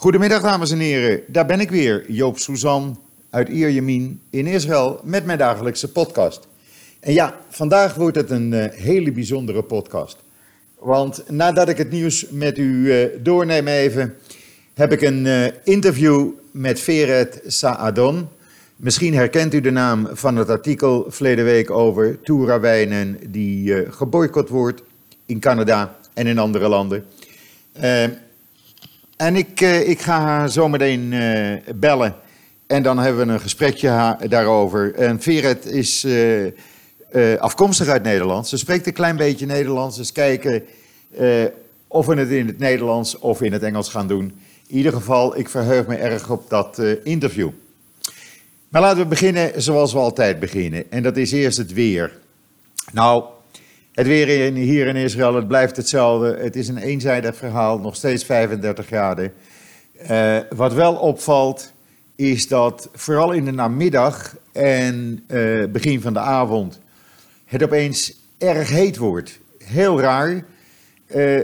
Goedemiddag dames en heren, daar ben ik weer, Joop Suzan uit Ierjemien in Israël met mijn dagelijkse podcast. En ja, vandaag wordt het een uh, hele bijzondere podcast. Want nadat ik het nieuws met u uh, even, heb ik een uh, interview met Feret Saadon. Misschien herkent u de naam van het artikel verleden week over toerawijnen die geboycott wordt in Canada en in andere landen. En ik, uh, ik ga haar zometeen uh, bellen. En dan hebben we een gesprekje daarover. En Veret is uh, afkomstig uit Nederland. Ze spreekt een klein beetje Nederlands. Dus kijken of we het in het Nederlands of in het Engels gaan doen. In ieder geval, ik verheug me erg op dat interview. Maar laten we beginnen zoals we altijd beginnen. En dat is eerst het weer. Nou, het weer hier in Israël, het blijft hetzelfde. Het is een eenzijdig verhaal, nog steeds 35 graden. Uh, wat wel opvalt, is dat vooral in de namiddag en uh, begin van de avond het opeens erg heet wordt. Heel raar. Uh,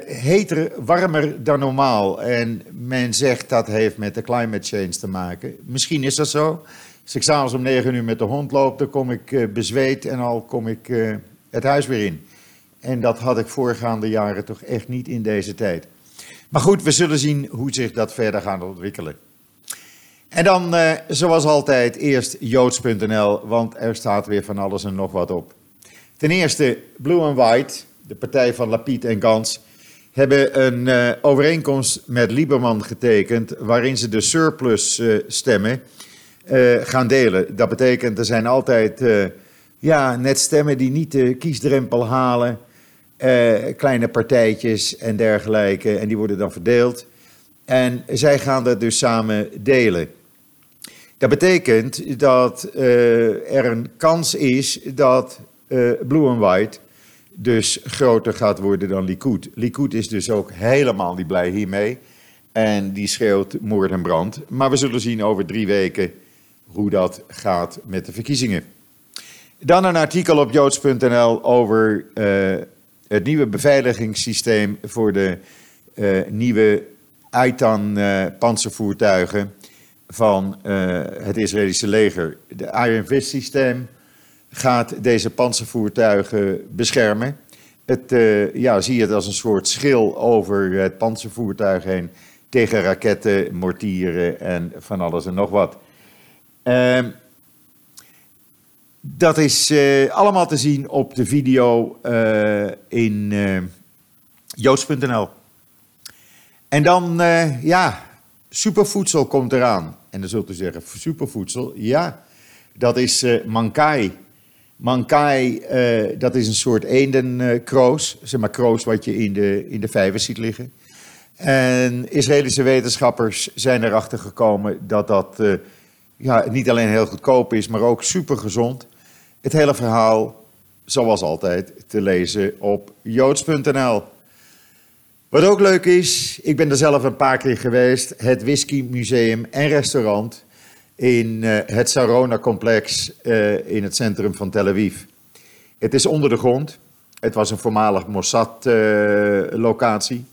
heter, warmer dan normaal. En men zegt dat heeft met de climate change te maken. Misschien is dat zo. Als ik s'avonds om 9 uur met de hond loop, dan kom ik bezweet en al kom ik het huis weer in. En dat had ik voorgaande jaren toch echt niet in deze tijd. Maar goed, we zullen zien hoe zich dat verder gaat ontwikkelen. En dan, eh, zoals altijd, eerst joods.nl, want er staat weer van alles en nog wat op. Ten eerste, Blue and White, de partij van Lapid en Gans, hebben een uh, overeenkomst met Lieberman getekend, waarin ze de surplus uh, stemmen gaan delen. Dat betekent, er zijn altijd ja, net stemmen die niet de kiesdrempel halen. Uh, kleine partijtjes en dergelijke. En die worden dan verdeeld. En zij gaan dat dus samen delen. Dat betekent dat uh, er een kans is dat uh, Blue and White dus groter gaat worden dan Likud. Likud is dus ook helemaal niet blij hiermee. En die schreeuwt moord en brand. Maar we zullen zien over drie weken hoe dat gaat met de verkiezingen. Dan een artikel op joods.nl over het nieuwe beveiligingssysteem voor de uh, nieuwe Aitan-panzervoertuigen uh, van uh, het Israëlische leger. De Iron Fist systeem gaat deze panzervoertuigen beschermen. Het, ja, zie het als een soort schil over het panzervoertuig heen tegen raketten, mortieren en van alles en nog wat. Dat is uh, allemaal te zien op de video uh, in uh, joods.nl. En dan, ja, supervoedsel komt eraan. En dan zult u zeggen, supervoedsel, ja, dat is mankai. Mankai, dat is een soort eendenkroos, zeg maar kroos wat je in de, in de vijvers ziet liggen. En Israëlische wetenschappers zijn erachter gekomen dat dat ja, niet alleen heel goedkoop is, maar ook super gezond. Het hele verhaal, zoals altijd, te lezen op joods.nl. Wat ook leuk is, ik ben er zelf een paar keer geweest, het Whisky Museum en Restaurant in uh, het Sarona-complex uh, in het centrum van Tel Aviv. Het is onder de grond. Het was een voormalig Mossad-locatie. Uh,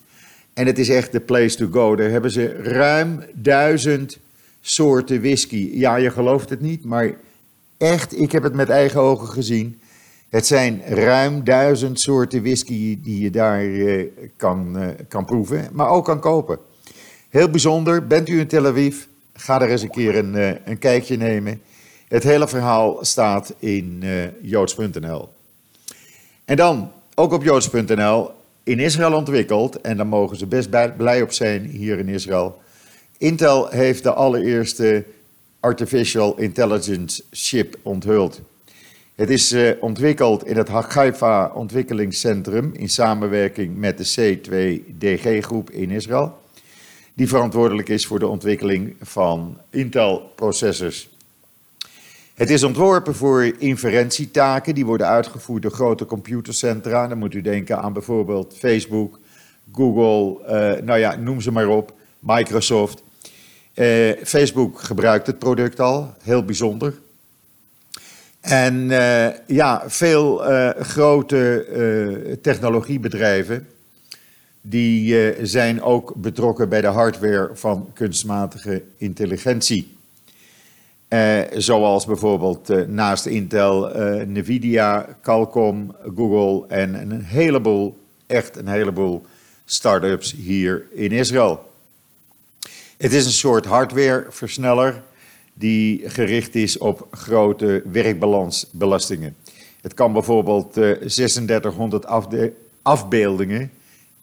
en het is echt de place to go. Daar hebben ze ruim duizend soorten whisky. Ja, je gelooft het niet, maar Echt, ik heb het met eigen ogen gezien. Het zijn ruim duizend soorten whisky die je daar uh, kan, uh, kan proeven, maar ook kan kopen. Heel bijzonder, bent u in Tel Aviv? Ga er eens een keer een, uh, een kijkje nemen. Het hele verhaal staat in joods.nl. En dan, ook op joods.nl, in Israël ontwikkeld, en daar mogen ze best blij op zijn hier in Israël. Intel heeft de allereerste Artificial Intelligence Chip onthuld. Het is uh, ontwikkeld in het Haifa Ontwikkelingscentrum in samenwerking met de C2DG-groep in Israël, die verantwoordelijk is voor de ontwikkeling van Intel-processors. Het is ontworpen voor inferentietaken die worden uitgevoerd door grote computercentra. Dan moet u denken aan bijvoorbeeld Facebook, Google, uh, nou ja, noem ze maar op, Microsoft. Uh, Facebook gebruikt het product al, heel bijzonder. En uh, ja, veel uh, grote technologiebedrijven, die zijn ook betrokken bij de hardware van kunstmatige intelligentie. Zoals bijvoorbeeld naast Intel, Nvidia, Qualcomm, Google en een heleboel, echt een heleboel start-ups hier in Israël. Het is een soort hardwareversneller die gericht is op grote werkbalansbelastingen. Het kan bijvoorbeeld 3600 afbeeldingen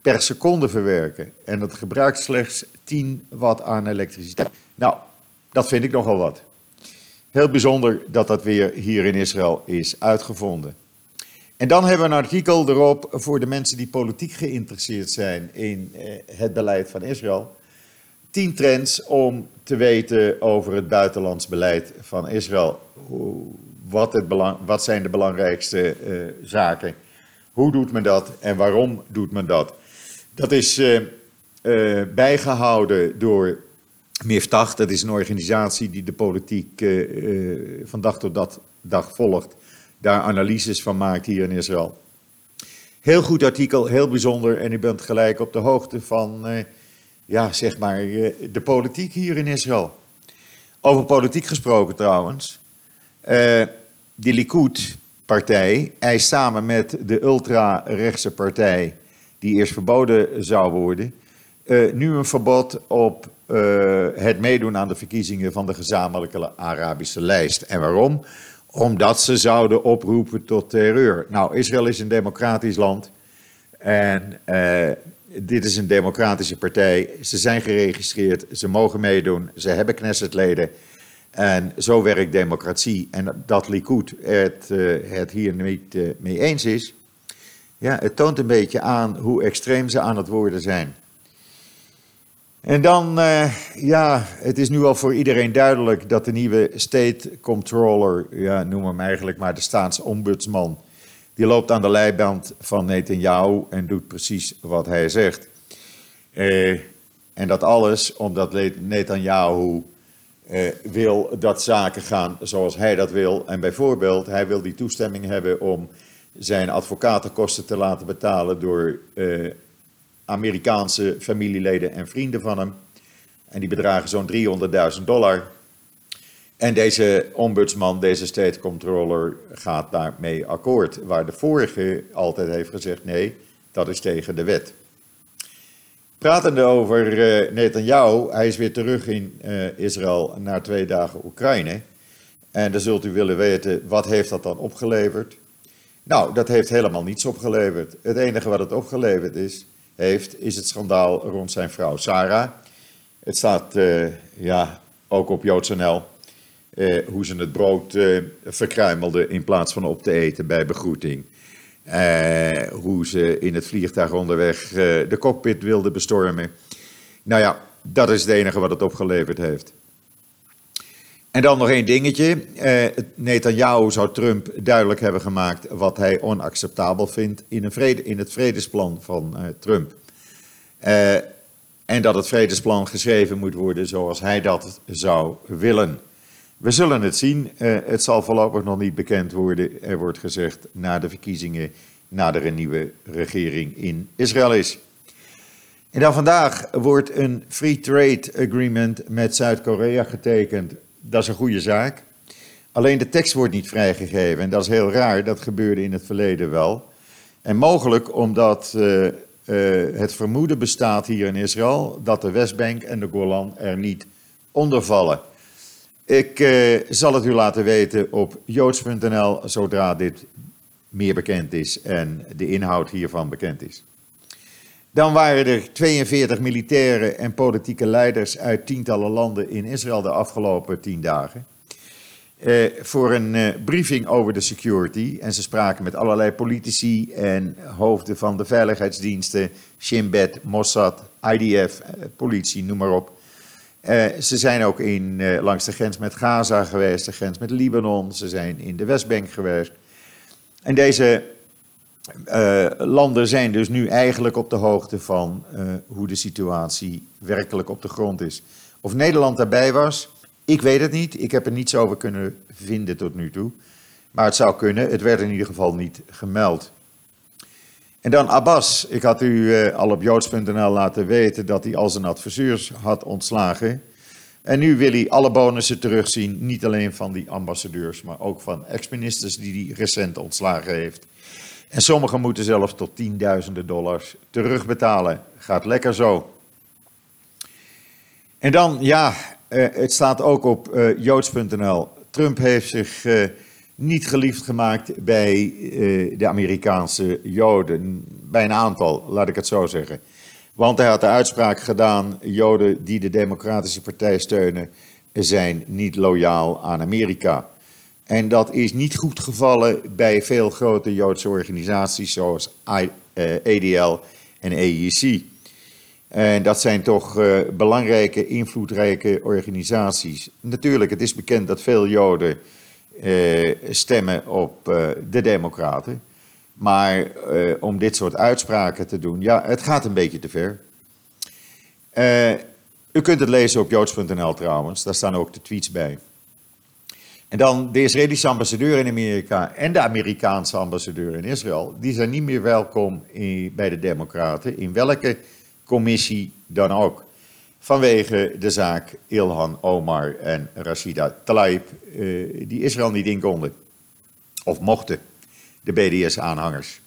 per seconde verwerken. En dat gebruikt slechts 10 watt aan elektriciteit. Nou, dat vind ik nogal wat. Heel bijzonder dat dat weer hier in Israël is uitgevonden. En dan hebben we een artikel erop voor de mensen die politiek geïnteresseerd zijn in eh, het beleid van Israël. 10 trends om te weten over het buitenlands beleid van Israël. Wat, wat zijn de belangrijkste uh, zaken? Hoe doet men dat en waarom doet men dat? Dat is uh, uh, bijgehouden door Miftach. Dat is een organisatie die de politiek van dag tot dag, dag volgt. Daar analyses van maakt hier in Israël. Heel goed artikel, heel bijzonder. En u bent gelijk op de hoogte van, ja, zeg maar, de politiek hier in Israël. Over politiek gesproken trouwens. de Likud-partij eist samen met de ultra-rechtse partij die eerst verboden zou worden, uh, nu een verbod op uh, het meedoen aan de verkiezingen van de gezamenlijke Arabische lijst. En waarom? Omdat ze zouden oproepen tot terreur. Nou, Israël is een democratisch land en uh, dit is een democratische partij. Ze zijn geregistreerd, ze mogen meedoen, ze hebben Knessetleden. En zo werkt democratie. En dat Likud het, het hier niet mee eens is, ja, het toont een beetje aan hoe extreem ze aan het worden zijn. En dan, uh, ja, het is nu al voor iedereen duidelijk dat de nieuwe state controller, ja, noem hem eigenlijk maar de staatsombudsman, die loopt aan de leiband van Netanyahu en doet precies wat hij zegt. Uh, en dat alles omdat Netanyahu uh, wil dat zaken gaan zoals hij dat wil. En bijvoorbeeld, hij wil die toestemming hebben om zijn advocatenkosten te laten betalen door uh, Amerikaanse familieleden en vrienden van hem. En die bedragen zo'n 300.000 dollar. En deze ombudsman, deze state controller, gaat daarmee akkoord. Waar de vorige altijd heeft gezegd: nee, dat is tegen de wet. Pratende over uh, Netanyahu, hij is weer terug in uh, Israël na twee dagen Oekraïne. En dan zult u willen weten, wat heeft dat dan opgeleverd? Nou, dat heeft helemaal niets opgeleverd. Het enige wat het opgeleverd is, heeft, is het schandaal rond zijn vrouw Sarah. Het staat uh, ja, ook op JoodsNL uh, hoe ze het brood verkruimelde in plaats van op te eten bij begroeting. hoe ze in het vliegtuig onderweg de cockpit wilde bestormen. Nou ja, dat is het enige wat het opgeleverd heeft. En dan nog één dingetje. Uh, Netanyahu zou Trump duidelijk hebben gemaakt wat hij onacceptabel vindt in, een vrede, in het vredesplan van Trump. En dat het vredesplan geschreven moet worden zoals hij dat zou willen. We zullen het zien. het zal voorlopig nog niet bekend worden. Er wordt gezegd na de verkiezingen, na er nieuwe regering in Israël is. En dan vandaag wordt een free trade agreement met Zuid-Korea getekend dat is een goede zaak. Alleen de tekst wordt niet vrijgegeven. En dat is heel raar, dat gebeurde in het verleden wel. En mogelijk omdat uh, uh, het vermoeden bestaat hier in Israël dat de Westbank en de Golan er niet onder vallen. Ik uh, zal het u laten weten op joods.nl zodra dit meer bekend is en de inhoud hiervan bekend is. Dan waren er 42 militaire en politieke leiders uit tientallen landen in Israël de afgelopen tien dagen. Eh, voor een eh, briefing over de security. En ze spraken met allerlei politici en hoofden van de veiligheidsdiensten, Shin Bet, Mossad, IDF, eh, politie, noem maar op. Eh, ze zijn ook in, eh, langs de grens met Gaza geweest, de grens met Libanon. Ze zijn in de Westbank geweest. En deze uh, landen zijn dus nu eigenlijk op de hoogte van hoe de situatie werkelijk op de grond is. Of Nederland daarbij was, ik weet het niet. Ik heb er niets over kunnen vinden tot nu toe. Maar het zou kunnen, het werd in ieder geval niet gemeld. En dan Abbas. Ik had u eh, al op joods.nl laten weten dat hij al zijn adviseurs had ontslagen. En nu wil hij alle bonussen terugzien. Niet alleen van die ambassadeurs, maar ook van ex-ministers die hij recent ontslagen heeft. En sommigen moeten zelfs tot tienduizenden dollars terugbetalen. Gaat lekker zo. En dan, ja, eh, het staat ook op uh, joods.nl. Trump heeft zich niet geliefd gemaakt bij de Amerikaanse Joden. Bij een aantal, laat ik het zo zeggen. Want hij had de uitspraak gedaan: Joden die de Democratische Partij steunen, zijn niet loyaal aan Amerika. En dat is niet goed gevallen bij veel grote Joodse organisaties zoals ADL en AEC. En dat zijn toch uh, belangrijke, invloedrijke organisaties. Natuurlijk, het is bekend dat veel Joden uh, stemmen op uh, de Democraten. Maar om dit soort uitspraken te doen, ja, het gaat een beetje te ver. u kunt het lezen op joods.nl trouwens, daar staan ook de tweets bij. En dan de Israëlische ambassadeur in Amerika en de Amerikaanse ambassadeur in Israël, die zijn niet meer welkom bij de Democraten, in welke commissie dan ook. Vanwege de zaak Ilhan Omar en Rashida Tlaib, eh, die Israël niet in konden. Of mochten, de BDS-aanhangers.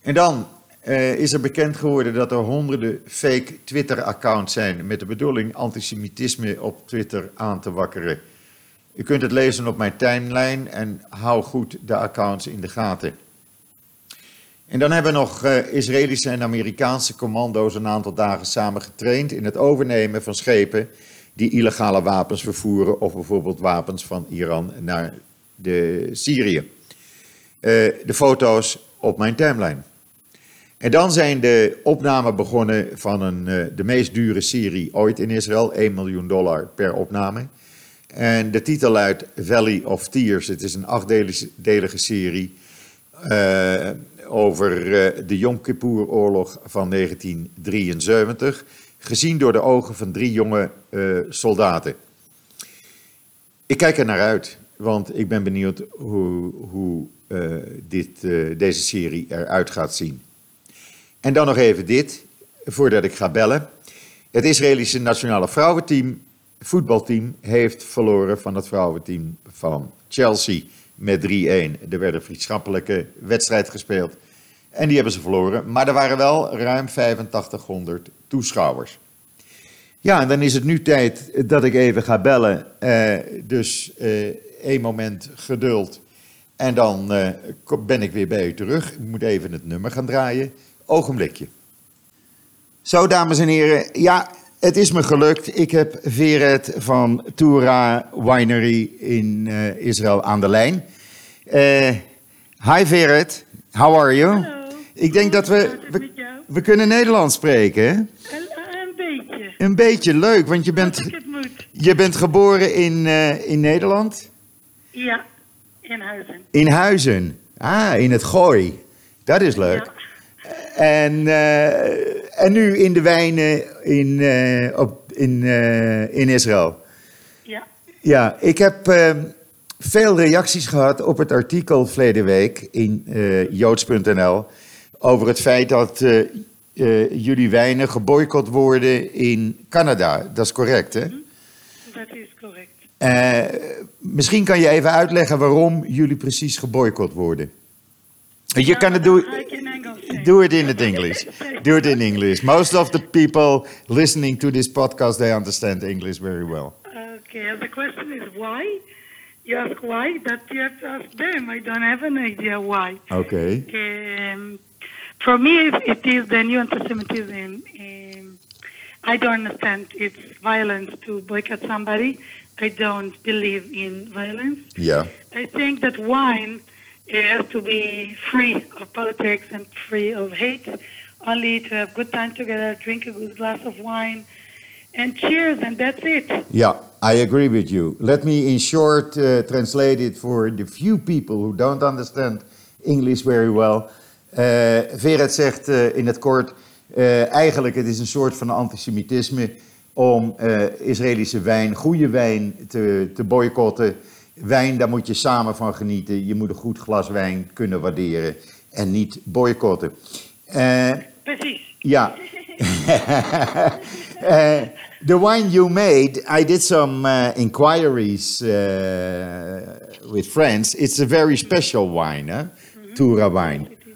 En dan uh, is er bekend geworden dat er honderden fake Twitter-accounts zijn met de bedoeling antisemitisme op Twitter aan te wakkeren. U kunt het lezen op mijn timeline en hou goed de accounts in de gaten. En dan hebben nog uh, Israëlische en Amerikaanse commando's een aantal dagen samen getraind in het overnemen van schepen die illegale wapens vervoeren of bijvoorbeeld wapens van Iran naar de Syrië. Uh, de foto's op mijn timeline. En dan zijn de opnamen begonnen van een, uh, de meest dure serie ooit in Israël, 1 miljoen dollar per opname. En de titel luidt Valley of Tears. Het is een achtdelige serie over uh, de Yom Kippur-oorlog van 1973, gezien door de ogen van drie jonge uh, soldaten. Ik kijk er naar uit, want ik ben benieuwd hoe, hoe dit, deze serie eruit gaat zien. En dan nog even dit, voordat ik ga bellen. Het Israëlische nationale vrouwenteam voetbalteam heeft verloren van het vrouwenteam van Chelsea met 3-1. Er werd een vriendschappelijke wedstrijd gespeeld en die hebben ze verloren. Maar er waren wel ruim 8500 toeschouwers. Ja, en dan is het nu tijd dat ik even ga bellen. Uh, dus uh, één moment geduld. En dan uh, ben ik weer bij u terug. Ik moet even het nummer gaan draaien. Ogenblikje. Zo, dames en heren. Ja, het is me gelukt. Ik heb Vered van Tura Winery in uh, Israël aan de lijn. Uh, hi Vered, how are you? Hallo. Ik denk dat we, we, we kunnen Nederlands spreken? Een, een beetje. Een beetje leuk, want je bent, je bent geboren in, uh, in Nederland? Ja, in Huizen. In Huizen. Ah, in het Gooi. Dat is leuk. Ja. En, en nu in de wijnen in, uh, op, in, uh, in Israël. Ja. Ja, ik heb veel reacties gehad op het artikel verleden week in joods.nl over het feit dat jullie wijnen geboycott worden in Canada. Dat is correct, hè? Dat is correct. misschien kan je even uitleggen waarom jullie precies geboycott worden. Je kan het doen. Do it in English. Do it in English. Most of the people listening to this podcast they understand English very well. Okay, and the question is why. You ask why, that you have to ask them. I don't have an idea why. Okay. Um, for me, it, it is the new anti-Semitism. Um, I don't understand it's violence to boycott somebody. I don't believe in violence. Yeah. I think that wine it has to be free of politics and free of hate, only to have good time together, drink a good glass of wine, and cheers, and that's it. Yeah, I agree with you. Let me, in short, uh, translate it for the few people who don't understand English very well. Uh, Vered zegt uh, in het kort, uh, eigenlijk het is een soort van antisemitisme om uh, Israëlische wijn, goede wijn, te, te boycotten. Wijn, daar moet je samen van genieten. Je moet een goed glas wijn kunnen waarderen. en niet boycotten. Eh, Precies. ja. Uh, the wine you made, I did some uh, inquiries with friends. It's a very special wine, huh? Tura wine. It is.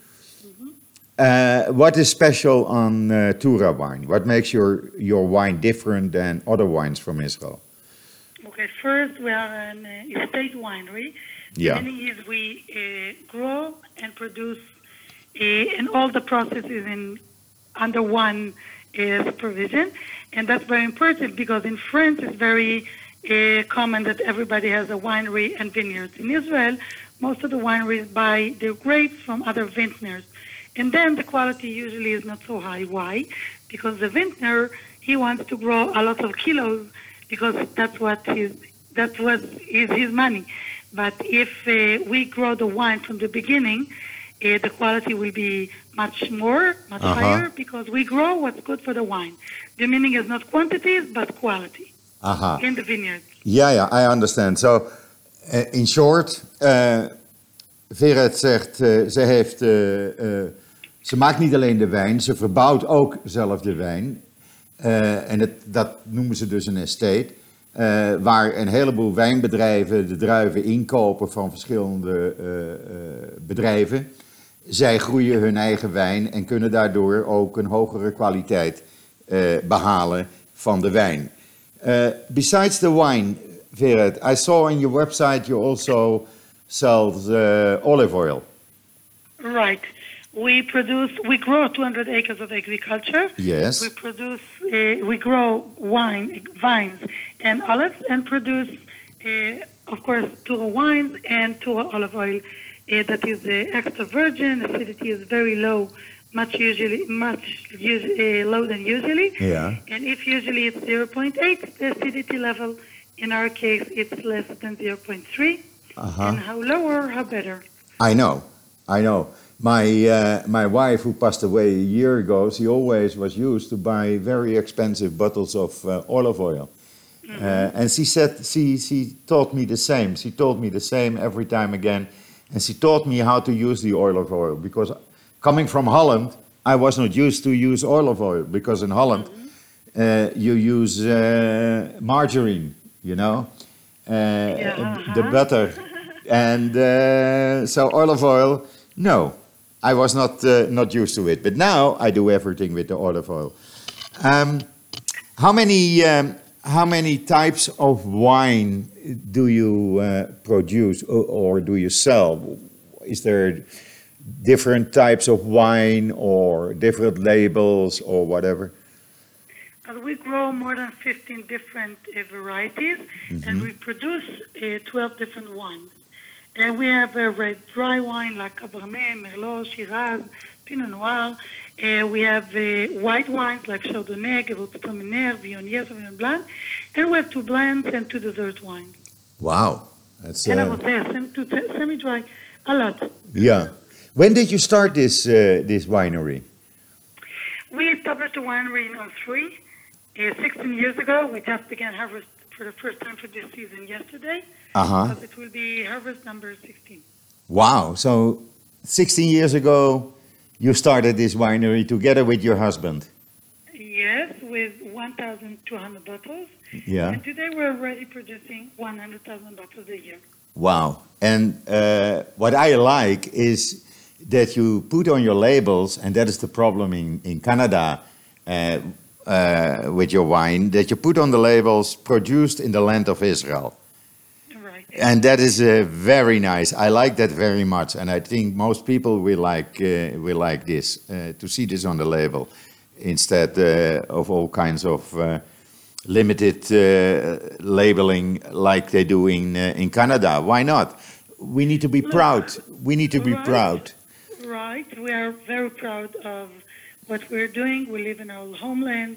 Uh, what is special on Tura wine? What makes your, your wine different than other wines from Israel? Okay, first we are an uh, estate winery. Yeah. Meaning is we uh, grow and produce, uh, and all the processes in under one uh, supervision, and that's very important because in France it's very uh, common that everybody has a winery and vineyards. In Israel, most of the wineries buy their grapes from other vintners, and then the quality usually is not so high. Why? Because the vintner he wants to grow a lot of kilos because that's what his that's what is his money. But if uh, we grow the wine from the beginning, uh, the quality will be much more, much Uh-huh. higher, because we grow what's good for the wine. The meaning is not quantities, but quality Aha. in the vineyard. Ja, ja, I understand. So, uh, in short, uh, Vered zegt, uh, ze, heeft, uh, uh, ze maakt niet alleen de wijn, ze verbouwt ook zelf de wijn. Uh, en het, dat noemen ze dus een estate. Uh, waar een heleboel wijnbedrijven de druiven inkopen van verschillende uh, uh, bedrijven. Zij groeien hun eigen wijn en kunnen daardoor ook een hogere kwaliteit behalen van de wijn. Besides the wine, Vered, I saw on your website you also sell olive oil. Right. We produce, we grow 200 acres of agriculture. Yes. We produce, uh, we grow wine, vines, and olives, and produce, uh, of course, Tura wines and Tura olive oil. Uh, that is extra virgin. Acidity is very low, much usually much us- uh, low than usually. Yeah. And if usually it's 0.8, the acidity level, in our case, it's less than 0.3. Uh-huh. And how lower, how better. I know, I know. My uh, my wife, who passed away a year ago, she always was used to buy very expensive bottles of uh, olive oil, uh, and she said she she taught me the same. She told me the same every time again, and she taught me how to use the olive oil because coming from Holland, I was not used to use olive oil because in Holland uh, you use uh, margarine, you know, uh, the uh-huh. butter, and uh, so olive oil. No, I was not uh, not used to it, but now I do everything with the olive oil. Um, how many um, how many types of wine do you uh, produce or, or do you sell? Is there different types of wine or different labels or whatever? We grow more than 15 different uh, varieties, and we produce uh, 12 different wines. And we have a red dry wine like Cabernet, Merlot, Shiraz, Pinot Noir. Uh, we have uh, white wines like Chardonnay, Gewürztraminer, Viognier, Sauvignon Blanc. And we have two blends and two dessert wines. Wow, that's And I uh, would say sem- two te- semi-dry, a lot. yeah. When did you start this uh, this winery? We established a winery in 03, uh, 16 years ago. We just began harvest for the first time for this season yesterday. Uh huh. Because it will be harvest number 16. Wow. So, 16 years ago, you started this winery together with your husband. Yes, with 1,200 bottles. Yeah. And today we're already producing 100,000 bottles a year. Wow. And uh, what I like is that you put on your labels, and that is the problem in, in Canada uh, uh, with your wine, that you put on the labels produced in the land of Israel. Right. And that is uh, very nice. I like that very much, and I think most people will like uh, will like this uh, to see this on the label instead uh, of all kinds of uh, limited uh, labeling like they do in uh, in Canada. Why not? We need to be proud. We need to be Right. proud. Right. We are very proud of what we're doing. We live in our homeland.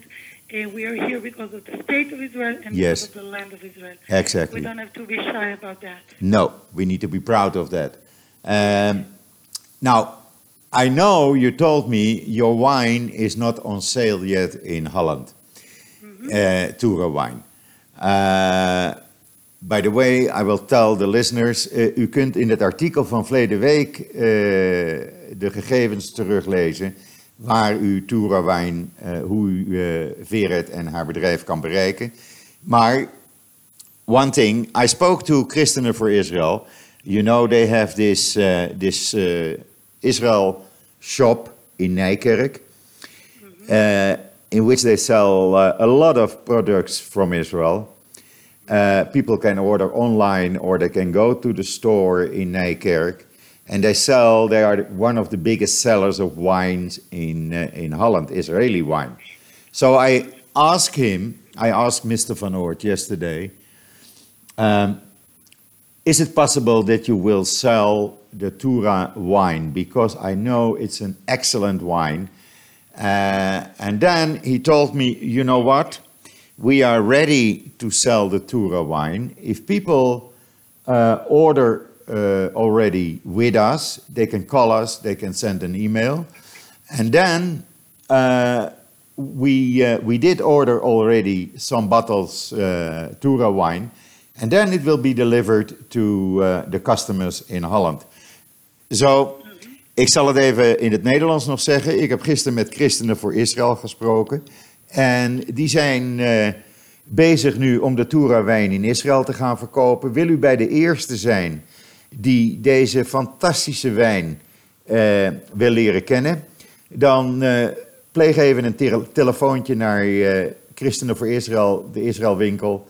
And we are here because of the state of Israel and Yes. because of the land of Israel. Exactly. We don't have to be shy about that. No, we need to be proud of that. Um, now, I know you told me your wine is not on sale yet in Holland, uh, Tura wine. Uh, by the way, I will tell the listeners, uh, u kunt in het artikel van verleden week uh, de gegevens teruglezen waar u Toura Wijn, eh, hoe u eh, Veret en haar bedrijf kan bereiken. Maar one thing, I spoke to Christianen for Israel. You know they have this, uh, this Israel shop in Nijkerk, uh, in which they sell uh, a lot of products from Israel. Uh, people can order online or they can go to the store in Nijkerk. And they sell, they are one of the biggest sellers of wines in, uh, in Holland, Israeli wine. So I asked him, I asked Mr. Van Oort yesterday, um, is it possible that you will sell the Tura wine? Because I know it's an excellent wine. Uh, and then he told me, you know what? We are ready to sell the Tura wine. If people uh, order uh, already with us, they can call us, they can send an email. And then uh, we, uh, we did order already some bottles uh, Tura wine. And then it will be delivered to the customers in Holland. Zo, ik zal het even in het Nederlands nog zeggen. Ik heb gisteren met Christenen voor Israël gesproken. En die zijn eh, bezig nu om de Tura wijn in Israël te gaan verkopen. Wil u bij de eerste zijn die deze fantastische wijn eh, wil leren kennen? Dan eh, pleeg even een tele- telefoontje naar eh, Christenen voor Israël, de Israël winkel.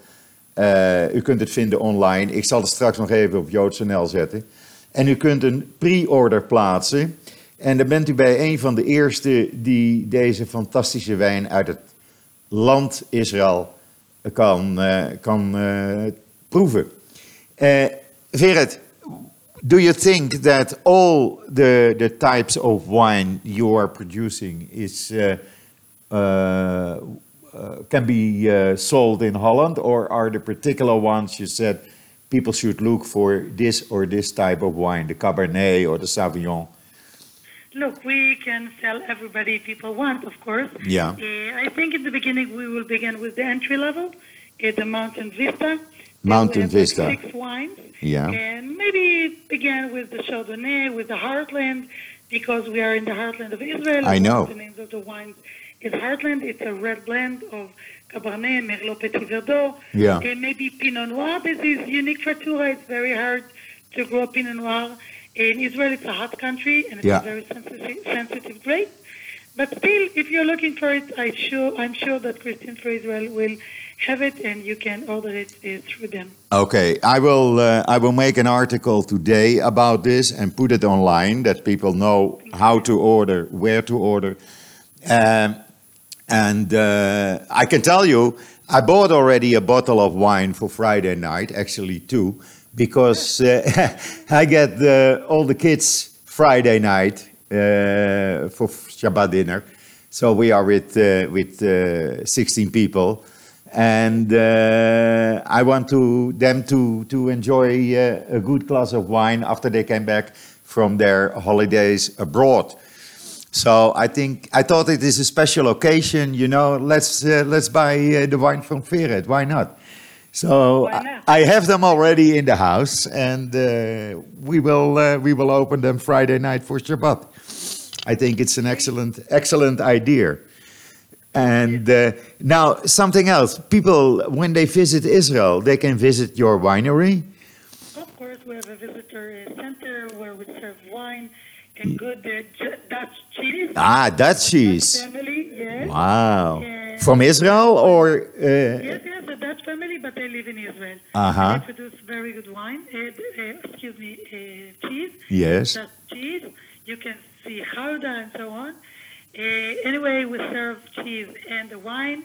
Eh, u kunt het vinden online. Ik zal het straks nog even op joods.nl zetten. En u kunt een pre-order plaatsen. En dan bent u bij een van de eerste die deze fantastische wijn uit het land Israël kan, kan proeven. Uh, Vered, do you think that all the, the types of wine you are producing is, uh, uh, uh, can be uh, sold in Holland, or are the particular ones you said people should look for this or this type of wine, the Cabernet or the Sauvignon? Look, we can sell everybody people want, of course. Yeah. Uh, I think in the beginning we will begin with the entry level, uh, the Mountain Vista. Mountain Vista. Six wines. Yeah. And maybe begin with the Chardonnay, with the Heartland, because we are in the heartland of Israel. I know. The names of the wines is Heartland. It's a red blend of Cabernet, Merlot, Petit Verdot. Yeah. And maybe Pinot Noir. This is unique for Tura. It's very hard to grow Pinot Noir. In Israel, it's a hot country and it's Yeah. a very sensitive, sensitive grape. But still, if you're looking for it, I sure, I'm sure that Christian for Israel will have it and you can order it uh, through them. Okay, I will. Uh, I will make an article today about this and put it online that people know how to order, where to order, um, and uh, I can tell you, I bought already a bottle of wine for Friday night, actually two, because uh, I get uh, all the kids Friday night uh, for Shabbat dinner. So we are with uh, with uh, 16 people, and uh, I want to them to to enjoy uh, a good glass of wine after they came back from their holidays abroad. So I think I thought it is a special occasion. You know, let's uh, let's buy uh, the wine from Veret. Why not? So Why not? I I have them already in the house, and uh, we will uh, we will open them Friday night for Shabbat. I think it's an excellent excellent idea. And uh, now something else. People, when they visit Israel, they can visit your winery. Of course, we have a visitor center where we serve wine and good uh, Dutch cheese. Ah, Dutch cheese. Dutch Family, yes. Wow. Yeah. From Israel or? Uh, Yes, yes, a Dutch family, but they live in Israel. Uh-huh. They produce very good wine. Uh, uh, excuse me, uh, cheese. Yes. Dutch cheese. You can see Gouda and so on. Uh, anyway, we serve cheese and the wine,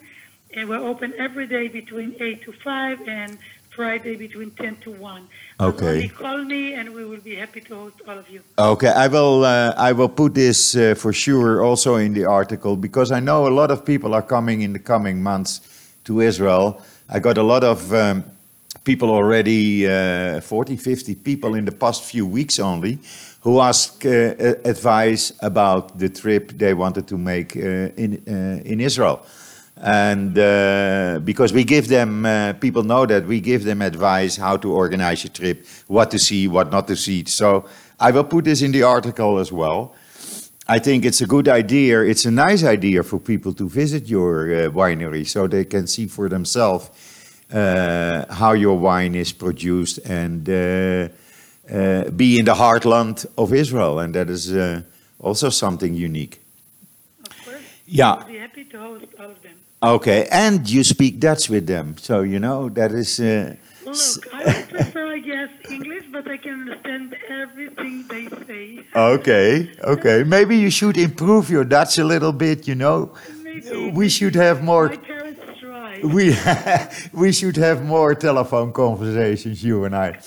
and we're open every day between 8 to 5 and Friday between 10 to 1. Okay. Only call me, and we will be happy to host all of you. Okay, I will. Uh, I will put this uh, for sure also in the article because I know a lot of people are coming in the coming months to Israel. I got a lot of um, people already, uh, 40, 50 people in the past few weeks only, who ask uh, advice about the trip they wanted to make uh, in uh, in Israel. And uh, because we give them, people know that we give them advice how to organize your trip, what to see, what not to see. So I will put this in the article as well. I think it's a good idea. It's a nice idea for people to visit your uh, winery so they can see for themselves how your wine is produced and uh, uh, be in the heartland of Israel. And that is uh, also something unique. Of course. Yeah. I'll be happy to host all of them. Okay. And you speak Dutch with them. So, you know, that is. Uh, Look, I would prefer, I guess, English, but I can understand everything they say. okay. Okay. Maybe you should improve your Dutch a little bit, you know. Maybe. We should have more. My parents tried. We we should have more telephone conversations, you and I,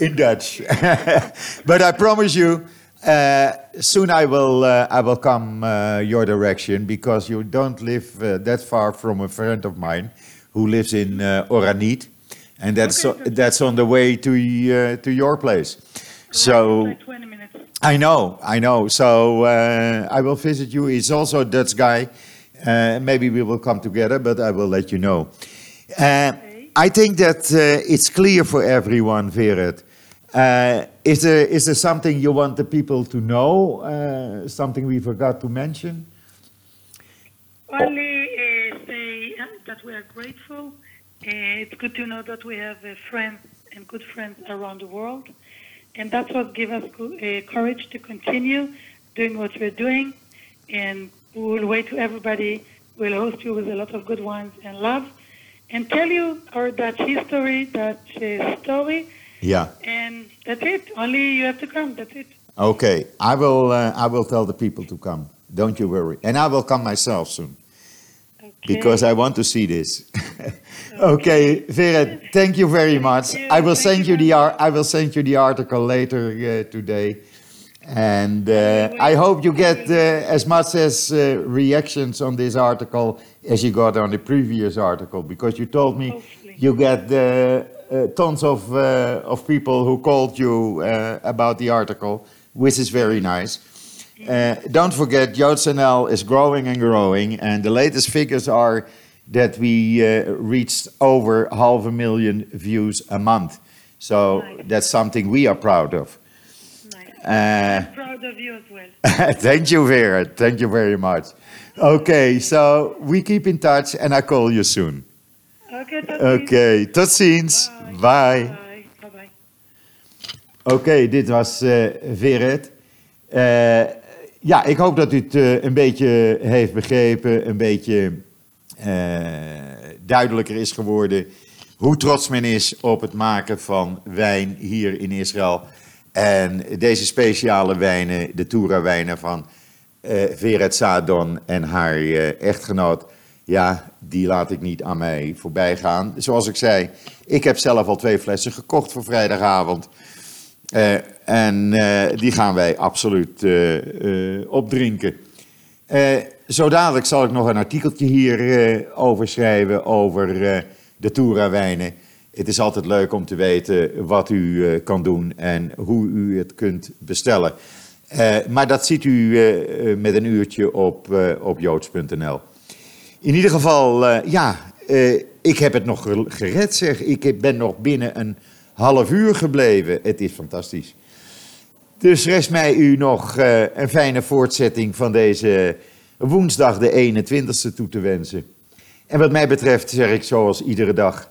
in Dutch. but I promise you, uh, soon I will uh, I will come uh, your direction because you don't live uh, that far from a friend of mine who lives in uh, Oranit, and that's Okay, that's on the way to uh, to your place. It's So. like 20 minutes. I know, I know. So uh, I will visit you. He's also a Dutch guy. Uh, maybe we will come together, but I will let you know. Uh, I think that uh, it's clear for everyone, Vered. Uh, is there is there something you want the people to know? Uh, something we forgot to mention? Only uh, say that we are grateful. It's good to know that we have friends and good friends around the world. And that's what gives us co- courage to continue doing what we're doing. And we will wait to everybody. We'll host you with a lot of good ones and love. And tell you our Dutch history, Dutch uh, story. Yeah. And that's it. Only you have to come. That's it. Okay. I will. Uh, I will tell the people to come. Don't you worry. And I will come myself soon. Okay. because I want to see this. okay, Vera, thank you very much. you. I will Thank send you the I will send you the article later uh, today, and uh, I hope you get uh, as much as uh, reactions on this article as you got on the previous article because you told me Hopefully. you get uh, uh, tons of uh, of people who called you about the article, which is very nice. Uh, don't forget, JoodsNL is growing and growing, and the latest figures are that we uh, reached over half a million views a month. So Nice. that's something we are proud of. Uh, I'm proud of you as well. thank you, Vera. Thank you very much. Okay, so we keep in touch, and I call you soon. Okay, tot ziens. Okay, tot ziens. Bye. Bye. Oké, dit was Vered. Eh, ja, ik hoop dat u het een beetje heeft begrepen, een beetje duidelijker is geworden hoe trots men is op het maken van wijn hier in Israël. En deze speciale wijnen, de Tura-wijnen van eh Vered Sadon en haar eh, echtgenoot, ja, die laat ik niet aan mij voorbij gaan. Zoals ik zei, ik heb zelf al twee flessen gekocht voor vrijdagavond. Eh, en die gaan wij absoluut opdrinken. Zo dadelijk zal ik nog een artikeltje hier over schrijven over de Toura-wijnen. Het is altijd leuk om te weten wat u eh, kan doen en hoe u het kunt bestellen. Eh, maar dat ziet u eh, met een uurtje op, op joods.nl. In ieder geval, ja, ik heb het nog ge- gered, zeg. Ik ben nog binnen een half uur gebleven. Het is fantastisch. Dus rest mij u nog een fijne voortzetting van deze woensdag de 21ste toe te wensen. En wat mij betreft zeg ik zoals iedere dag,